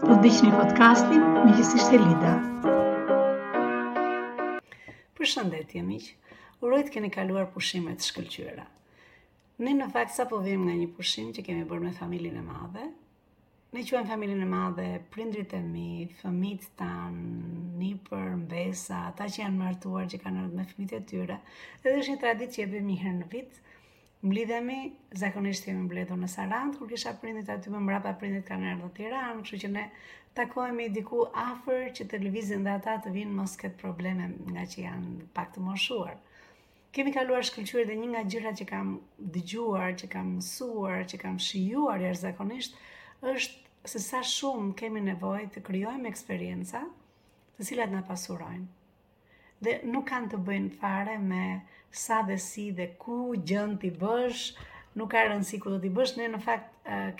Po dëgjoni podcastin, me gjithësisht Elida. Përshëndetje miq, uroj të keni kaluar pushime të shkëlqyera. Ne në fakt sapo vijmë nga një pushim që kemi bërë me familjen e madhe, Ne quajmë familjen e madhe, prindërit e mi, fëmijët tanë, nipër, mbesa, ata që janë martuar, që kanë ardhur me fëmijët e tyre, edhe është një traditë që e bëjmë një herë në vit, Mblidhemi, zakonisht jemi mbledhur në Sarandë, kur kisha prindërit aty më mbrapa prindërit kanë ardhur në Tiranë, kështu që ne takohemi diku afër që të lëvizin dhe ata të vinë mos ketë probleme ngaqë janë pak të moshuar. Kemi kaluar shkëlqyer dhe një nga gjërat që kam dëgjuar, që kam mësuar, që kam shijuar jashtëzakonisht është se sa shumë kemi nevojë të krijojmë eksperienca të cilat na pasurojnë. dhe nuk kanë të bëjnë fare me sa dhe si dhe ku gjen t'i bësh, nuk ka rëndësi ku do t'i bësh, ne në fakt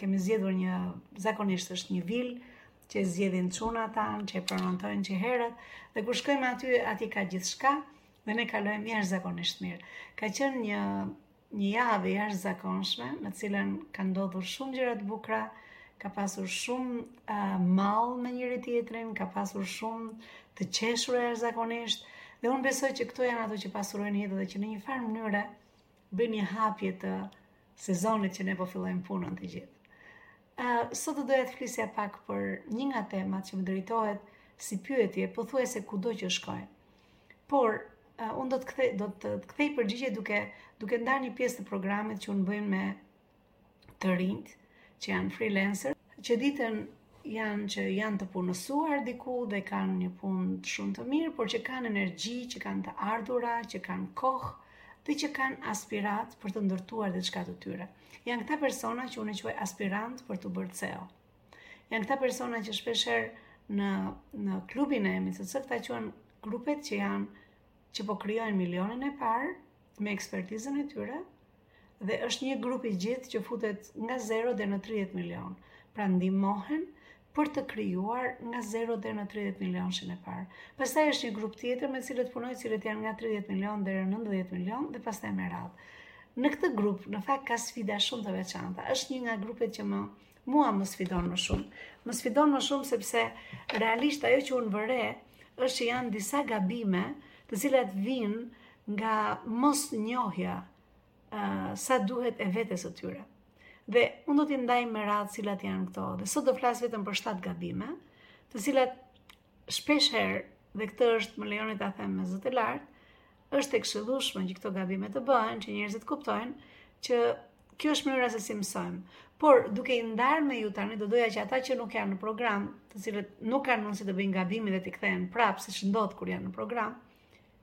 kemi zgjedhur një, zakonisht është një vilë, që e zgjedhin çunat tanë, që e prenotojnë që herët, dhe kur shkojmë aty, aty ka gjithçka, dhe ne kalojmë jashtëzakonisht mirë. Ka qenë një Një javë e jashtëzakonshme, në të cilën kanë ndodhur shumë gjëra të bukura, ka pasur shumë uh, mall me njëri-tjetrin, ka pasur shumë të qeshura jashtëzakonisht, dhe unë besoj që këto janë ato që pasurojnë jetën dhe që në njëfarë mënyre bëjnë një hapje të sezonit që ne po fillojmë punën të gjithë. Sot do doja të flisja pak për një nga temat që më drejtohet si pyetje, pothuajse kudo që shkoj. Por, unë do të kthej, do të kthej përgjigje duke, duke ndarë një pjesë të programit që unë bëj me të rinjtë, që janë freelancer, që ditën janë që janë të punësuar diku dhe kanë një punë shumë të mirë, por që kanë energji, që kanë të ardhura, që kanë kohë dhe që kanë aspiratë për të ndërtuar diçka të tyre. Janë këta persona që unë i quaj aspirantë për t'u bërë CEO. Janë këta persona që shpeshherë në, në klubin e emit, se se këta quhen grupet që janë që po krijojnë milionin e parë me ekspertizën e tyre dhe është një grup i gjithë që futet nga 0 deri në 30 milion. Pra ndihmohen për të krijuar nga 0 deri në 30 milionshin e parë. Pastaj është një grup tjetër me të cilët punoj, të cilët janë nga 30 milion deri në 90 milion dhe pastaj me radhë. Në këtë grup, në fakt ka sfida shumë të veçanta. Është një nga grupet që më mua më sfidon më shumë. Më sfidon më shumë sepse realisht ajo që unë vë re është që janë disa gabime të cilat vijnë nga mosnjohja sa duhet, e vetes së tyre. Dhe unë do t'i ndaj me radhë cilat janë këto. Dhe sot do flas vetëm për shtatë gabime, të cilat shpesh herë dhe këtë është më lejoni ta them me zë të lartë, është e këshillueshme që këto gabime të bëhen, që njerëzit kuptojnë që kjo është mënyra se si mësojmë. Por duke i ndarë me ju tani do doja që ata që nuk janë në program, të cilët nuk kanë mundësi të bëjnë gabime dhe të kthehen prapë siç ndodh kur janë në program,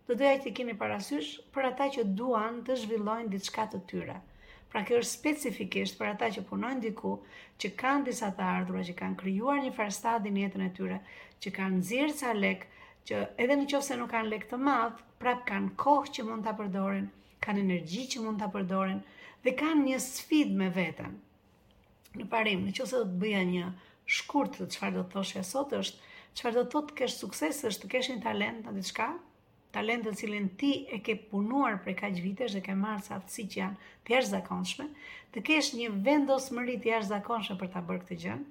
Do doja t'i keni parasysh për ata që duan të zhvillojnë diçka të tyre. Pra kjo është specifikisht për ata që punojnë diku, që kanë disa të ardhura, që kanë krijuar një farë stadi në jetën e tyre, që kanë nxjerrë ca lek, që edhe në qoftë se nuk kanë lek të madh, prap kanë kohë që mund ta përdorin, kanë energji që mund ta përdorin dhe kanë një sfidë me veten. Në parim, në qoftë se do të bëja një shkurt të çfarë do të thoshja sot është, çfarë do të thotë të kesh sukses është të kesh një talent në diçka, talent të cilin ti e ke punuar prej kaq vitesh dhe ke marrë ca aftësi që janë të jashtëzakonshme, të kesh një vendosmëri të jashtëzakonshme për ta bërë këtë gjënë,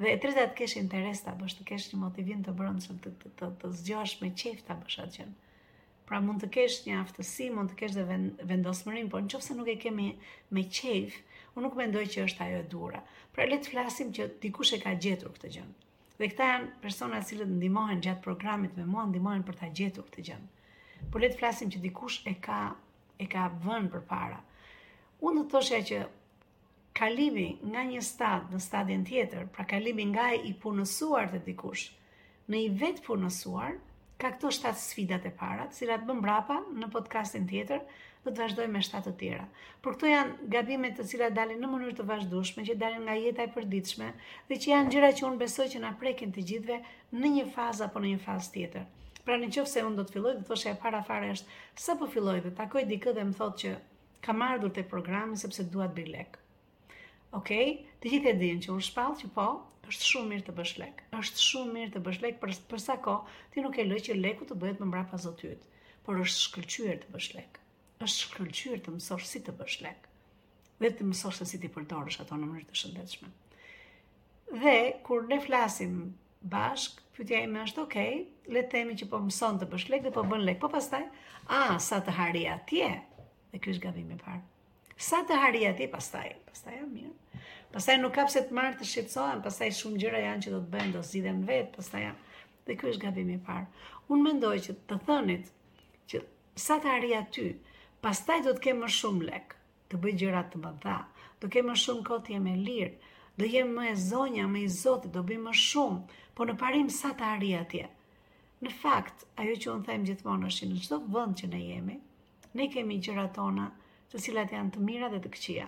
dhe e treta të kesh interes ta bësh, të kesh një motivim të brendshëm, të, të, të, të zgjohesh me qejf ta bësh atë gjënë. Pra mund të kesh një aftësi, mund të kesh dhe vendosmërinë, por në qoftë se nuk e kemi me qejf, unë nuk mendoj që është ajo e duhura. Pra le të flasim që dikush e ka gjetur këtë gjënë. Dhe këta janë persona të cilët ndihmohen gjatë programit me mua, ndihmohen për ta gjetur këtë gjënë. Por le të flasim që dikush e ka, e ka vënë përpara. Unë do të thosha që kalimi nga një stad në stadin tjetër, pra kalimi nga i punësuar te dikush në i vetëpunësuar, ka këto 7 sfidat e para, të cilat më mbrapa në podcastin tjetër do të vazhdoj me 7 të tjera. Por këto janë gabimet të cilat dalin në mënyrë të vazhdueshme, që dalin nga jeta e përditshme dhe që janë gjëra që unë besoj që na prekin të gjithëve në një fazë apo në një fazë tjetër. Pra në qoftë se unë do të filloj, do të thosha e para fare është sapo filloj dhe takoj dikë dhe më thotë që Kam ardhur tek programi sepse dua të bëj lek. Ok, të gjithë e dinë që unë shpall që po, është shumë mirë të bësh lek. Është shumë mirë të bësh lek për për sa kohë ti nuk e lejon që leku të bëhet më mbrapa zoti yt, por është shkëlqyer të bësh lek. Është shkëlqyer të mësosh si të bësh lek. Dhe të mësosh se si t'i përdorësh ato në mënyrë të shëndetshme. Dhe kur ne flasim bashkë, pyetja ime është ok, le të themi që po mëson të bësh lek dhe po bën lek, po pastaj, a sa të harri atje? Dhe ky është gabimi i parë. Sa të harri atje pastaj, pastaj jam mirë. Pastaj nuk ka pse të marr të shqetësohem, pastaj shumë gjëra janë që do të bëhen, do zgjidhen vet, pastaj jam. Dhe ky është gabimi i parë. Unë mendoj që të thënit që sa të harri aty, pastaj do të kem më shumë lek. të bëj gjëra të mëdha, do kem më shumë kohë të jem e lirë, do jem më e zonja, më i zotit, do bëj më shumë, po në parim sa të arri atje. Në fakt, ajo që unë them gjithmonë është në çdo vend që ne jemi, ne kemi gjërat tona, të cilat janë të mira dhe të këqija.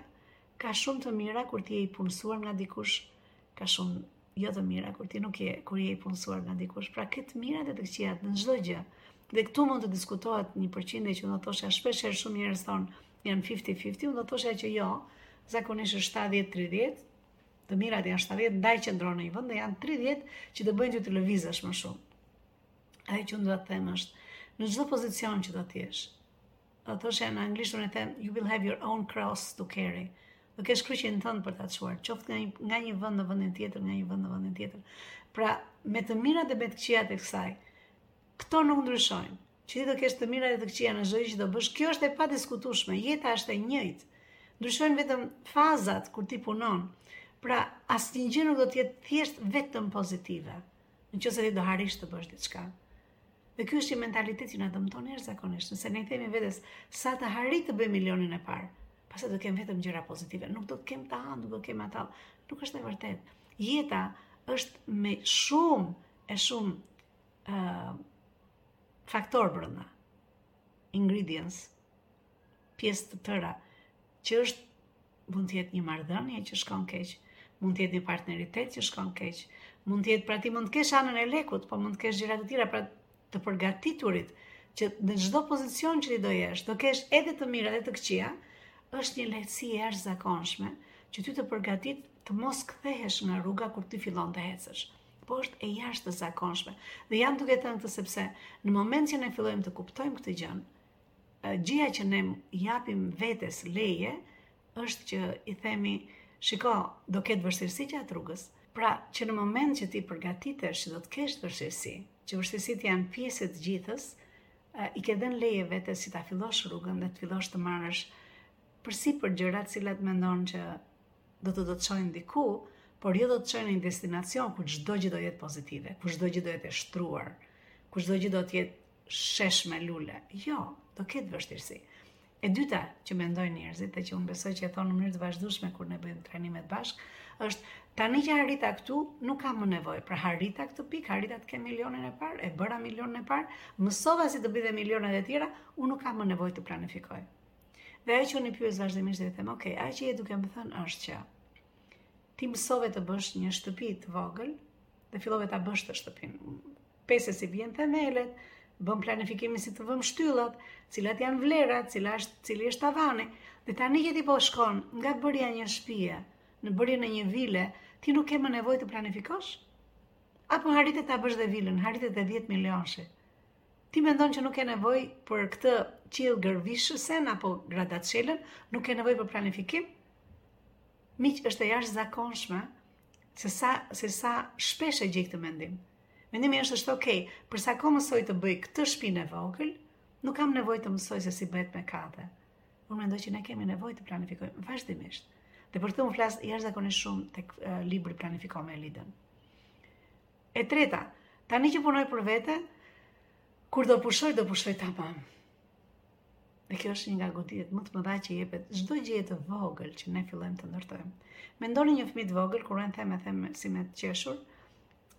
Ka shumë të mira kur ti je i punësuar nga dikush, ka shumë jo të mira kur ti nuk je kur je i punësuar nga dikush. Pra ka të mira dhe të këqija në çdo gjë. Dhe këtu mund të diskutohet një përqindje që do thosha shpesh herë shumë njerëz thonë janë 50-50, unë do thosha që jo, zakonisht është 70-30, të mirat janë 70, ndaj qëndron në një vënd, dhe janë 30 që të bëjnë që të lëvizësh më shumë. Ajo që unë do të them është, në çdo pozicion që do të jesh, do të thosha në anglisht unë e them, you will have your own cross to carry, do kesh kryqin tënd për ta çuar, qoftë nga një, nga një vënd në vëndin tjetër, nga një vënd në vëndin tjetër. Pra, me të mirat dhe me të këqijat e kësaj, Këto nuk ndryshojnë. Që ti do kesh të mira dhe të këqija në çdo gjë që do bësh, kjo është e padiskutueshme. Jeta është e njëjtë. Ndryshojnë vetëm fazat kur ti punon. Pra, asnjë gjë nuk do të jetë thjesht vetëm pozitive. Në qoftë se ti do arrish të bësh diçka. Dhe ky është një mentalitet që na dëmton ne njerëz zakonisht. Nëse ne i themi vetes sa të arrij të bëj milionin e parë, pastaj do kem vetëm gjëra pozitive. Nuk do të kem këta, nuk do të kem ata. Nuk është e vërtetë. Jeta është me shumë e shumë uh, faktorë brënda, ingredients, pjesë të tëra, që është mund të jetë një marrëdhënie që shkon keq, mund të jetë një partneritet që shkon keq, mund të jetë pra ti mund të kesh anën e lekut, po mund të kesh gjëra të tjera pra të përgatiturit që në çdo pozicion që ti do jesh, do kesh edhe të mira edhe të këqija, është një lehtësi e jashtëzakonshme që ty të përgatit të mos kthehesh nga rruga kur ti fillon të ecësh. po është e jashtëzakonshme. Dhe jam duke thënë këtë sepse në moment që ne fillojmë të kuptojmë këtë gjë, gjëja që ne i japim vetes leje është që i themi, shiko, do ketë vështirësi gjatë rrugës. Pra, që në moment që ti përgatitesh që do të kesh vështirësi, që vështirësitë janë pjesë e të gjithës, i ke dhënë leje vetes që ta fillosh rrugën dhe të fillosh të marrësh përsipër gjëra të cilat mendon që do të do të çojnë diku, por jo do të çojnë në një destinacion ku çdo gjë do jetë pozitive, ku çdo gjë do jetë e shtruar, ku çdo gjë do të jetë shesh me lule. Jo, do ketë vështirësi. E dyta që mendojnë njerëzit dhe që unë besoj që e thonë në mënyrë të vazhdueshme kur ne bëjmë trajnimet bashkë, është tani që arrita këtu, nuk kam më nevojë. Pra arrita këtë pikë, arrita të kem milionin e parë, e bëra milionin e parë, mësova si të bëj dhe milionat e tjera, unë nuk kam më nevojë të planifikoj. Dhe ajo që unë i pyes vazhdimisht dhe i them, ok, ajo që je duke më thënë është që ti mësove të bësh një shtëpi të vogël dhe fillove ta bësh atë shtëpinë. Mëson si vihen themelet, bën planifikimin si të vëmë shtyllat, cilat janë vlerat, cila është, cili është tavani, dhe tani që ti po shkon nga bërja një shtëpie në bërjen e një vile, ti nuk ke më nevojë të planifikosh? Apo arrite ta bësh dhe vilën, arrite dhe 10 milionshin. Ti mendon që nuk ke nevojë për këtë qiellgërvishtësen apo gradaçelën, nuk ke nevojë për planifikim? Miq, është e jashtëzakonshme se sa, se sa shpesh e gjej këtë mendim. Mendimi është është okej, për sa kohë mësoj të bëj këtë shpinë e vogël, nuk kam nevojë të mësoj se si bëhet me kate. Unë mendoj që ne kemi nevoj të planifikojmë vazhdimisht. Dhe për këtë unë flas jashtëzakonisht shumë te uh, libri Planifiko me Lidën. E treta, tani që punoj për vete, kur do pushoj, do pushoj tamam. Dhe kjo është një nga goditjet më të mëdha që i jepet çdo gjëje të vogël që ne fillojmë të ndërtojmë. Mendoni një fëmijë të vogël kur unë them e them si me të qeshur,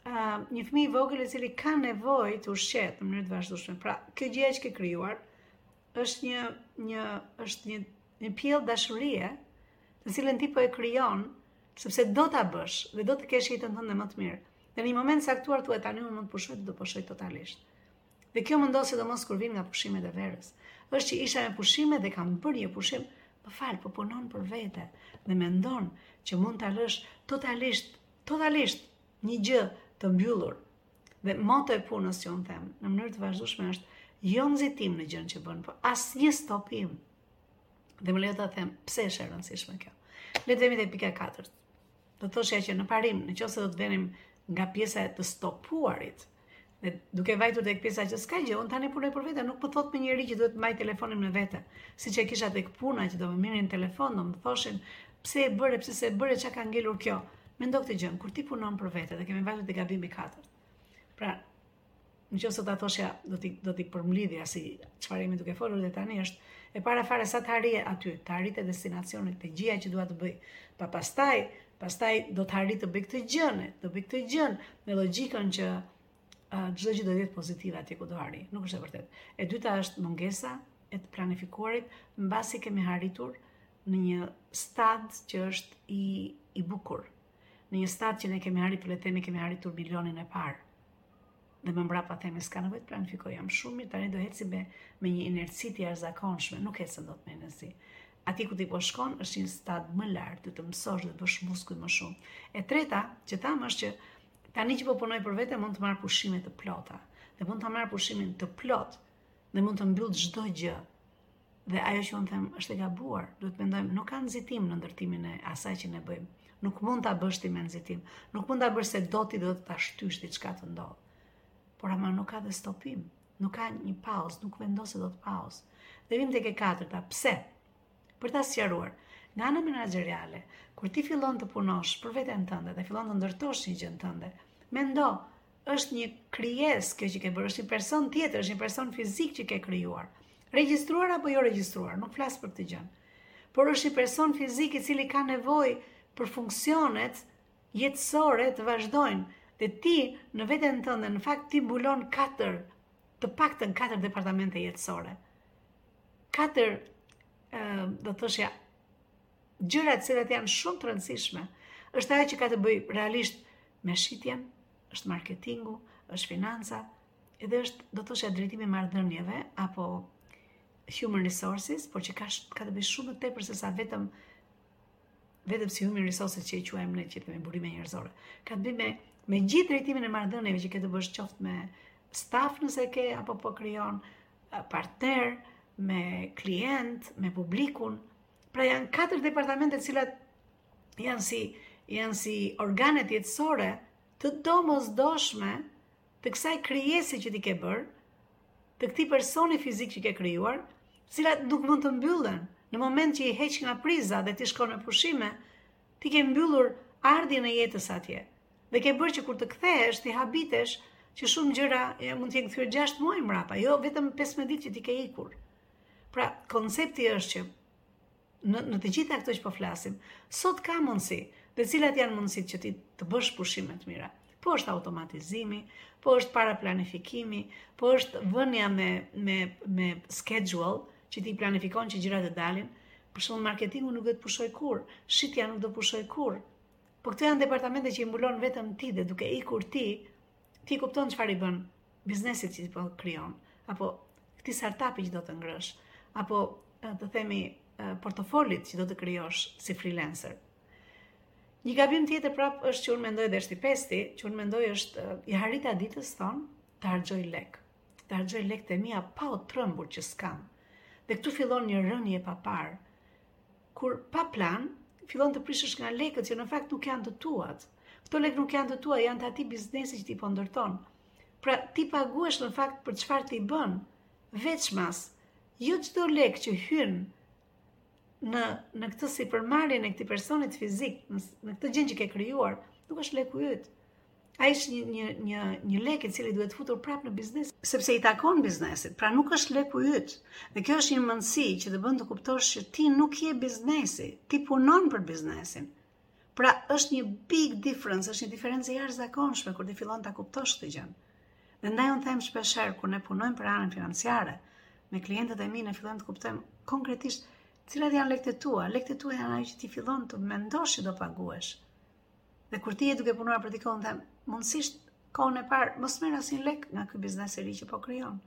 ë një fëmijë i vogël i cili ka nevojë të ushqehet në mënyrë të vazhdueshme. Pra, kjo gjë që ke krijuar është një një është një një pjellë dashurie, të cilën ti po e krijon, sepse do ta bësh dhe do të kesh jetën tënde më të mirë. Dhe në një moment të caktuar thua tani unë mund të pushoj, do të pushoj totalisht. Dhe kjo më ndodh sidomos kur vijmë nga pushimet e verës. Është që isha me pushime dhe kam bërë një pushim, më fal, po punon për vete dhe mendon që mund ta lësh totalisht, totalisht një gjë të mbyllur Dhe moto e punës që unë them, në mënyrë të vazhdueshme është jo nxitim në gjënë që bën, por asnjë stopim. Dhe më lejo të them, pse është e rëndësishme kjo? Le të vemi te pika 4. Do të thoshja që në parim, në qofë se do të vinim nga pjesa e të stopuarit, dhe duke vajtur tek pjesa që s'ka gjë, unë tani punoj për vete, nuk më thotë më njeri që duhet të mbaj telefonin me vete. Siç e kisha tek puna që do më merrnin telefon, do më thoshin, Pse e bëre, pse s'e bëre, çka ka ngelur kjo? Mendo këtë gjë, kur ti punon për vete dhe kemi vajtur te gabimi i katërt. Pra, në qoftë se ta thoshja do t'i do t'i përmblidhja si çfarë jemi duke folur deri tani është e para fare sa të arrij aty, të arrij te destinacioni, te gjëja që dua të bëj. Pa pastaj, pastaj do të arrij të bëj këtë gjë, të bëj këtë gjë me logjikën që çdo gjë do të jetë pozitive aty ku do arrij. Nuk është e vërtetë. E dyta është mungesa e të planifikuarit, mbasi kemi arritur në një stad që është i, i bukur, në një stad që ne kemi arritur, le të themi kemi arritur milionin e parë. Dhe më mbrapa themi s'ka nevojë të planifikoj, jam shumë mirë, tani do eci me, me një inerci të jashtëzakonshme, nuk ecën dot me inerci. Aty ku ti po shkon është një stad më lart, do të mësosh dhe të bësh muskuj më shumë. E treta, që thamë është që tani që po punoj për vete mund të marr pushime të plota dhe mund ta marr pushimin të plotë dhe mund të mbyll çdo gjë Dhe ajo që unë them është e gabuar, duhet të mendojmë, nuk ka nxitim në ndërtimin e asaj që ne bëjmë. Nuk mund ta bësh ti me nxitim. Nuk mund ta bësh se do ti do të ta shtysh diçka të ndodh. Por ama nuk ka dhe stopim. Nuk ka një pauzë, nuk vendos se do pauzë. Dhe vim tek e katërta, pse? Për ta sqaruar, nga ana menaxheriale, kur ti fillon të punosh për veten tënde dhe fillon të ndërtosh një gjë tënden, mendo është një krijesë kjo që ke bërë, është një person tjetër, është një person fizik që ke krijuar. Regjistruar apo jo regjistruar, nuk flas për këtë gjë. Por është një person fizik i cili ka nevojë për funksionet jetësore të vazhdojnë. Dhe ti në veten tënde në fakt ti mbulon katër të paktën katër departamente jetësore. Katër ë do të thoshja gjëra të cilat janë shumë të rëndësishme, është ajo që ka të bëjë realisht me shitjen, është marketingu, është financa, edhe është do të thosha drejtimi i marrëdhënieve apo human resources, por që ka ka të bëjë shumë më tepër se sa vetëm vetëm si human resources që e quajmë ne që janë burime njerëzore. Ka të bëjë me me gjithë drejtimin e marrëdhënieve që ke të bësh qoftë me staf nëse ke apo po krijon partnerë, me klientë, me publikun. Pra janë katër departamente të cilat janë si janë si organet jetësore të domosdoshme të kësaj krijese që ti ke bërë, të këtij personi fizik që ke krijuar, të cilat nuk mund të mbyllen në moment që i heq nga priza dhe ti shkon në pushime, Ti ke mbyllur ardhjen e jetës atje dhe ke bërë që kur të kthehesh ti habitesh që shumë gjëra e, mund të jenë kthyer 6 muaj mbrapa, jo vetëm 15 ditë që ti ke ikur. Pra, koncepti është që në, në të gjitha këto që po flasim, sot ka mundësi, dhe cilat janë mundësitë që ti të bësh pushime të mira. Po është automatizimi, po është paraplanifikimi, po është vënia me, me, me schedule, që ti planifikon që gjërat të dalin, për shembull marketingu nuk do të pushojë kurrë, shitja nuk do të pushojë kurrë. Po këto janë departamente që i mbulon vetëm ti dhe duke ikur ti, ti kupton çfarë i bën biznesit që ti po krijon, apo këtij startapi që do të ngresh, apo të themi portofolit që do të krijosh si freelancer. Një gabim tjetër prapë është që unë mendoj dhe është i pesti, që unë mendoj është ia arrita ditës thonë të harxhoj lek. Të harxhoj lek të mia pa u trembur që s'kam. Dhe këtu fillon një rënie e paparë, kur pa plan, fillon të prishësh nga lekët që në fakt nuk janë të tuat. Këto lek nuk janë të tua, janë të atij biznesi që ti po ndërton. Pra ti paguhesh në fakt për çfarë ti bën, veçmas, jo çdo lek që hyn në në këtë sipërmarrjen e këtij personit fizik, në këtë gjë që ke krijuar, nuk është leku yt. Ai është një një një një lek i cili duhet futur prapë në biznes, sepse i takon biznesit. Pra nuk është leku yt. Dhe kjo është një mendësi që të bën të kuptosh që ti nuk je biznesi, ti punon për biznesin. Pra është një big difference, është një diferencë e jashtëzakonshme kur ti fillon ta kuptosh këtë gjë. Dhe ndaj unë them shpesh herë kur ne punojmë për anën financiare me klientët e mi ne fillojmë të kuptojmë konkretisht cilat janë lekët e tua, lekët e tua janë ajo që ti fillon të mendosh që do paguash. Dhe kur ti je duke punuar për dikë unë them, mundësisht Kohën e parë mos merr asnjë lek nga ky biznes i ri që po krijon.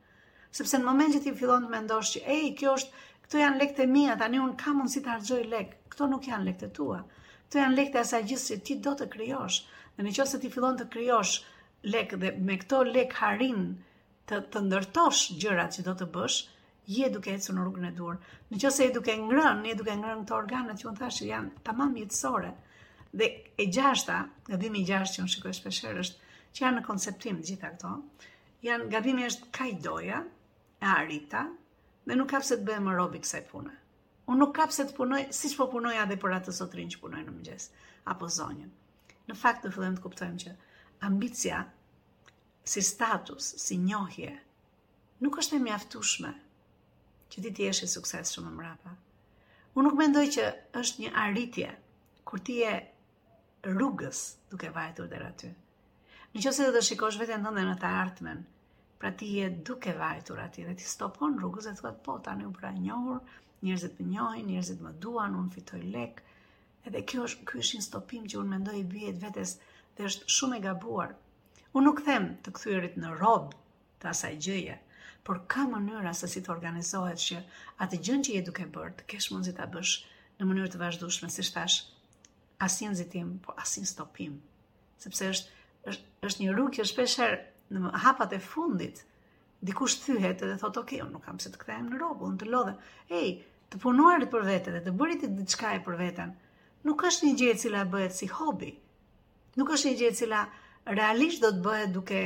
Sepse në moment që ti fillon të mendosh që ej, kjo është, këto janë lekët e mia, tani unë kam mundësi të harxhoj lek. Këto nuk janë lekët e tua. Këto janë lekët e asaj gjëje që ti do të krijosh. Dhe në qoftë se ti fillon të krijosh lek dhe me këto lek arrin të të ndërtosh gjërat që do të bësh, je duke ecur në rrugën e duhur. Në qoftë se je duke ngrënë, je duke ngrënë ato organet që unë thashë janë tamam jetësore. Dhe e gjashta, gabimi i gjashtë që unë shikoj shpeshherë është që janë në konceptim të gjitha këto, janë gabimi është kaq doja, e arrita, dhe nuk ka pse të bëhem rob i kësaj pune. Unë nuk kam pse të punoj, siç po punoj edhe për atë zotërinë që punoj në mëgjes, apo zonjën. Në fakt të fillojmë të kuptojmë që ambicia si status, si njohje, nuk është e mjaftueshme që ti të jesh i suksesshëm më mbrapa. Unë nuk mendoj që është një arritje kur ti je rrugës duke vajtur deri aty. Në qoftë se do të shikosh veten tënde në të ardhmen, pra ti je duke vajtur aty dhe ti stopon rrugës dhe thua po tani u bëra i njohur, njerëzit më njohin, njerëzit më duan, unë fitoj lek. Edhe kjo është ky është një stopim që unë mendoj i bëhet vetes dhe është shumë e gabuar. Unë nuk them të kthyerit në rob të asaj gjëje, por ka mënyra se si të organizohet që atë gjën që je duke bërë të kesh mundësi ta bësh në mënyrë të vazhdueshme, siç thashë, asnjë nxitim, por asnjë stopim. Sepse është është, është një rrugë që shpesh herë në hapat e fundit dikush thyhet dhe thotë, "Ok, unë nuk kam pse të kthehem në rob, unë të lodhem." Ej, të punuarit për veten dhe të bërit diçkaje për veten, nuk është një gjë e cila bëhet si hobi. Nuk është një gjë e cila realisht do të bëhet duke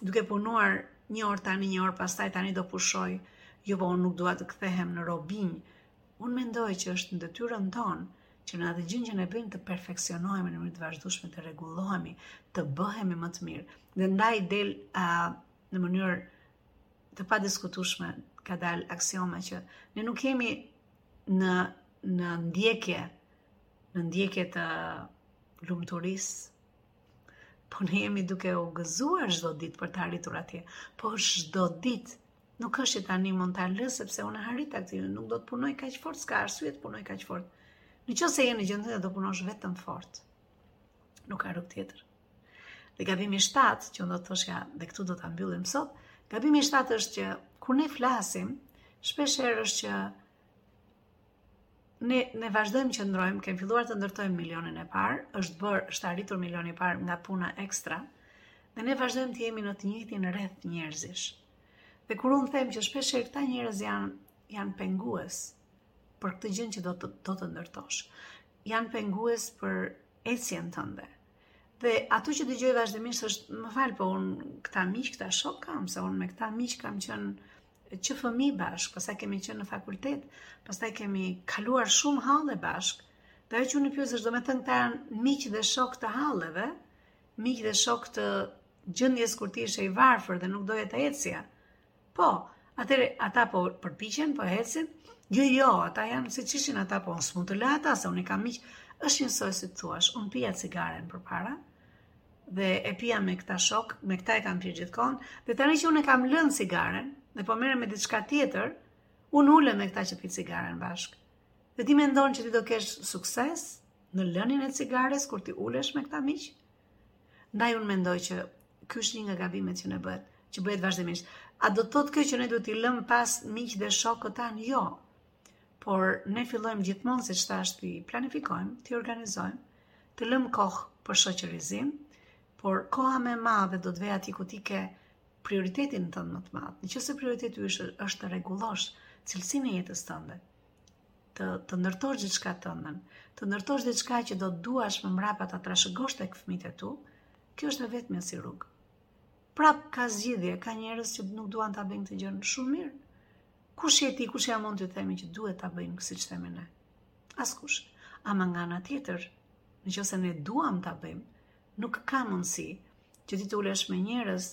duke punuar një orë tani, një orë pastaj tani do pushoj. Jo, po unë nuk dua të kthehem në robin. Unë mendoj që është në detyrën tonë që në atë gjë që ne bëjmë të perfeksionohemi në mënyrë të vazhdueshme, të rregullohemi, të bëhemi më të mirë. Dhe ndaj del a, në mënyrë të padiskutueshme ka dalë aksioma që ne nuk jemi në në ndjekje në ndjekje të lumturisë, po ne jemi duke u gëzuar çdo ditë për të arritur atje. Po çdo ditë nuk është që tani mund ta lë sepse unë arrita aty, nuk do të punoj kaq fort, s'ka arsye të punoj kaq fort. Në qoftë se je në gjendje do punosh vetëm fort. Nuk ka rrugë tjetër. Dhe gabimi 7, që unë do të thoshja dhe këtu do ta mbyllim sot, gabimi 7 është që kur ne flasim, shpesh herë është që ne ne vazhdojmë qëndrojmë, kemi filluar të ndërtojmë milionin e parë, është bërë, është arritur milioni i parë nga puna ekstra, dhe ne vazhdojmë të jemi në të njëjtin rreth njerëzish. Dhe kur unë them që shpesh herë këta njerëz janë janë pengues për këtë gjë që do të do të ndërtosh. Janë pengues për ecjen tënde. Dhe ato që dëgjoj vazhdimisht është, më fal, po unë këta miq, këta shokë kam, se unë me këta miq kam qenë që fëmijë bashkë, pastaj kemi qenë në fakultet, pastaj kemi kaluar shumë halle bashkë. Dhe ajo që unë pyes është, domethënë këta janë miq dhe shokë të halleve, miq dhe shokë të gjendjes kur ti ishe i varfër dhe nuk doje të ecje. Po, atëherë ata po përpiqen, po ecin. Jo, jo, ata janë siç ishin ata po unë s'mund t'i lë ata se unë i kam miq. Është njësoj si të thuash, unë pija cigaren përpara. dhe e pija me këta shokë, me këta e kam pirë gjithë kohën, dhe tani që unë e kam lënë cigaren, dhe po merrem me diçka tjetër, unë ulem me këta që pi cigaren bashkë. Dhe ti mendon që ti do kesh sukses në lënien e cigares, kur ti ulesh me këta miq, ndaj unë mendoj që ky është një nga gabimet që ne bëhet, që bëhet vazhdimisht. A do të thotë kjo që ne duhet t'i lëmë pas miqtë dhe shokët tanë? Jo. Por ne fillojmë gjithmonë, siç thashë, t'i planifikojmë, t'i organizojmë, të lëmë kohë për shoqërizim, por koha më e madhe do të vejë aty ku ti ke prioritetin tënd më të madh. Në qoftë se prioriteti yt është, është të rregullosh cilësinë e jetës tënde, të, të ndërtosh diçka tënden, të ndërtosh diçka që do të duash më mbrapa ta trashëgosh tek fëmijët e tu, kjo është e vetmja si rrugë. Prap ka zgjidhje, ka njerëz që nuk duan ta bëjnë këtë gjënë shumë mirë, Kush je ti, kush jam unë t'u themi që duhet ta bëjmë siç themi ne? Askush. Ama nga ana tjetër, në qoftë se ne duam ta bëjmë, nuk ka mundësi që ti të ulesh me njerëz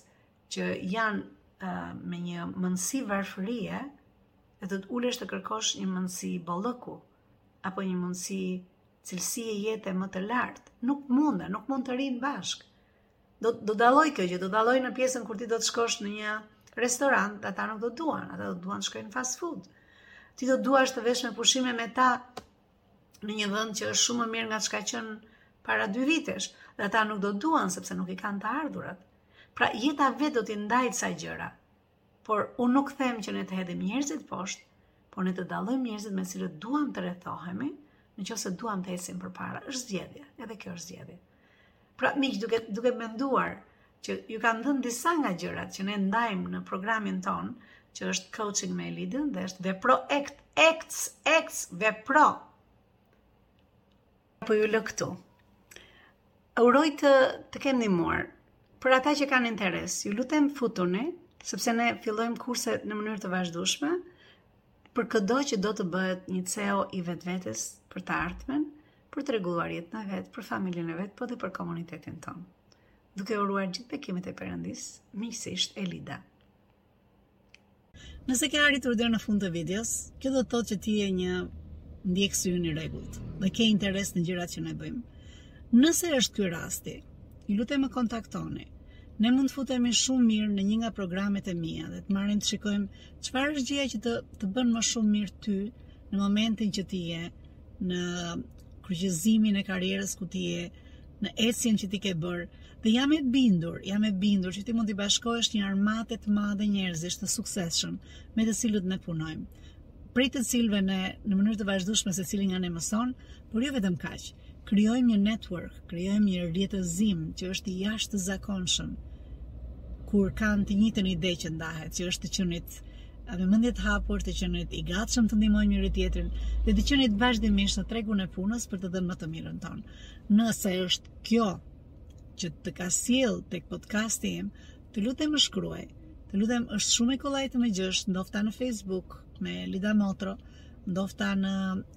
që janë uh, me një mendësi varfërie, edhe të ulesh të kërkosh një mendësi bollëku apo një mendësi cilësie jete më të lartë. Nuk mund, nuk mund të rrinë bashkë. Do do dallojë kjo gjë, do dallojë në pjesën kur ti do të shkosh në një restorant, ata nuk do të duan, ata do të duan të shkojnë fast food. Ti do duash të vesh me pushime me ta në një vend që është shumë më mirë nga ç'ka qenë para dy vitesh, dhe ata nuk do të duan sepse nuk i kanë të ardhurat. Pra jeta vetë do t'i ndajë ca gjëra. Por unë nuk them që ne të hedhim njerëzit poshtë, por ne të dallojmë njerëzit me cilët duam të rrethohemi, në qoftë se duam të ecim përpara. Është zgjedhje, edhe kjo është zgjedhje. Pra, miq, duke menduar që ju kam dhënë disa nga gjërat që ne ndajmë në programin ton, që është coaching me Elidën dhe është vepro act act act vepro. Po ju lë këtu. Uroj të kem ndihmuar. Për ata që kanë interes, ju lutem futuni, sepse ne fillojmë kurse në mënyrë të vazhdueshme për këdo që do të bëhet një CEO i vetvetes për të ardhmen, për të rregulluar jetën e vet, për familjen e vet, po dhe për komunitetin tonë. Duke uruar gjithë bekimet e Perëndisë, miqësisht Elida. Nëse ke arritur deri në fund të videos, kjo do të thotë që ti je një ndjekës i ynë i rregullt dhe ke interes në gjërat që ne bëjmë. Nëse është ky rasti, ju lutem më kontaktoni. Ne mund të futemi shumë mirë në një nga programet e mia dhe të marrim të shikojmë çfarë është gjëja që të bën më shumë mirë ty në momentin që ti je në kryqëzimin e karrierës ku ti je në ecjen që ti ke bërë dhe jam e bindur, jam e bindur që ti mund t'i bashkohesh një armate të madhe njerëzish të suksesshëm me të cilët ne punojmë. Prej të cilëve ne në mënyrë të vazhdueshme secili nga ne mëson, por jo vetëm kaq. Krijojmë një network, krijojmë një rrjetëzim që është i jashtëzakonshëm. Kur kanë të njëjtën ide që ndahet, që është të qenit me mendje të hapur të qenit i gatshëm të ndihmojmë njëri-tjetrin dhe të qenit vazhdimisht në tregun e punës për të dhënë më të mirën tonë. Nëse është kjo që të ka sjell tek podcasti im, të lutem më shkruaj. Të lutem, është shumë e kollaj të më gjesh, ndofta në Facebook me Elida Motro, ndofta në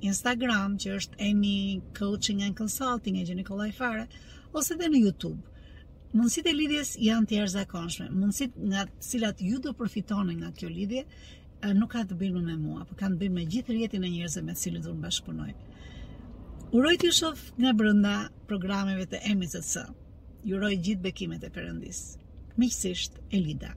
Instagram që është Emi Coaching and Consulting e gjeni kollaj fare, ose dhe në YouTube. Mundësitë e lidhjes janë të jashtëzakonshme. Mundësitë nga të cilat ju do përfitoni nga kjo lidhje nuk ka të bëjë me mua, por kanë të bëjë me gjithë rrjetin e njerëzve me të cilët unë bashkëpunoj. Uroj të të shoh nga brenda programeve të EMCC. Ju uroj gjithë bekimet e Perëndisë. Miqësisht Elida.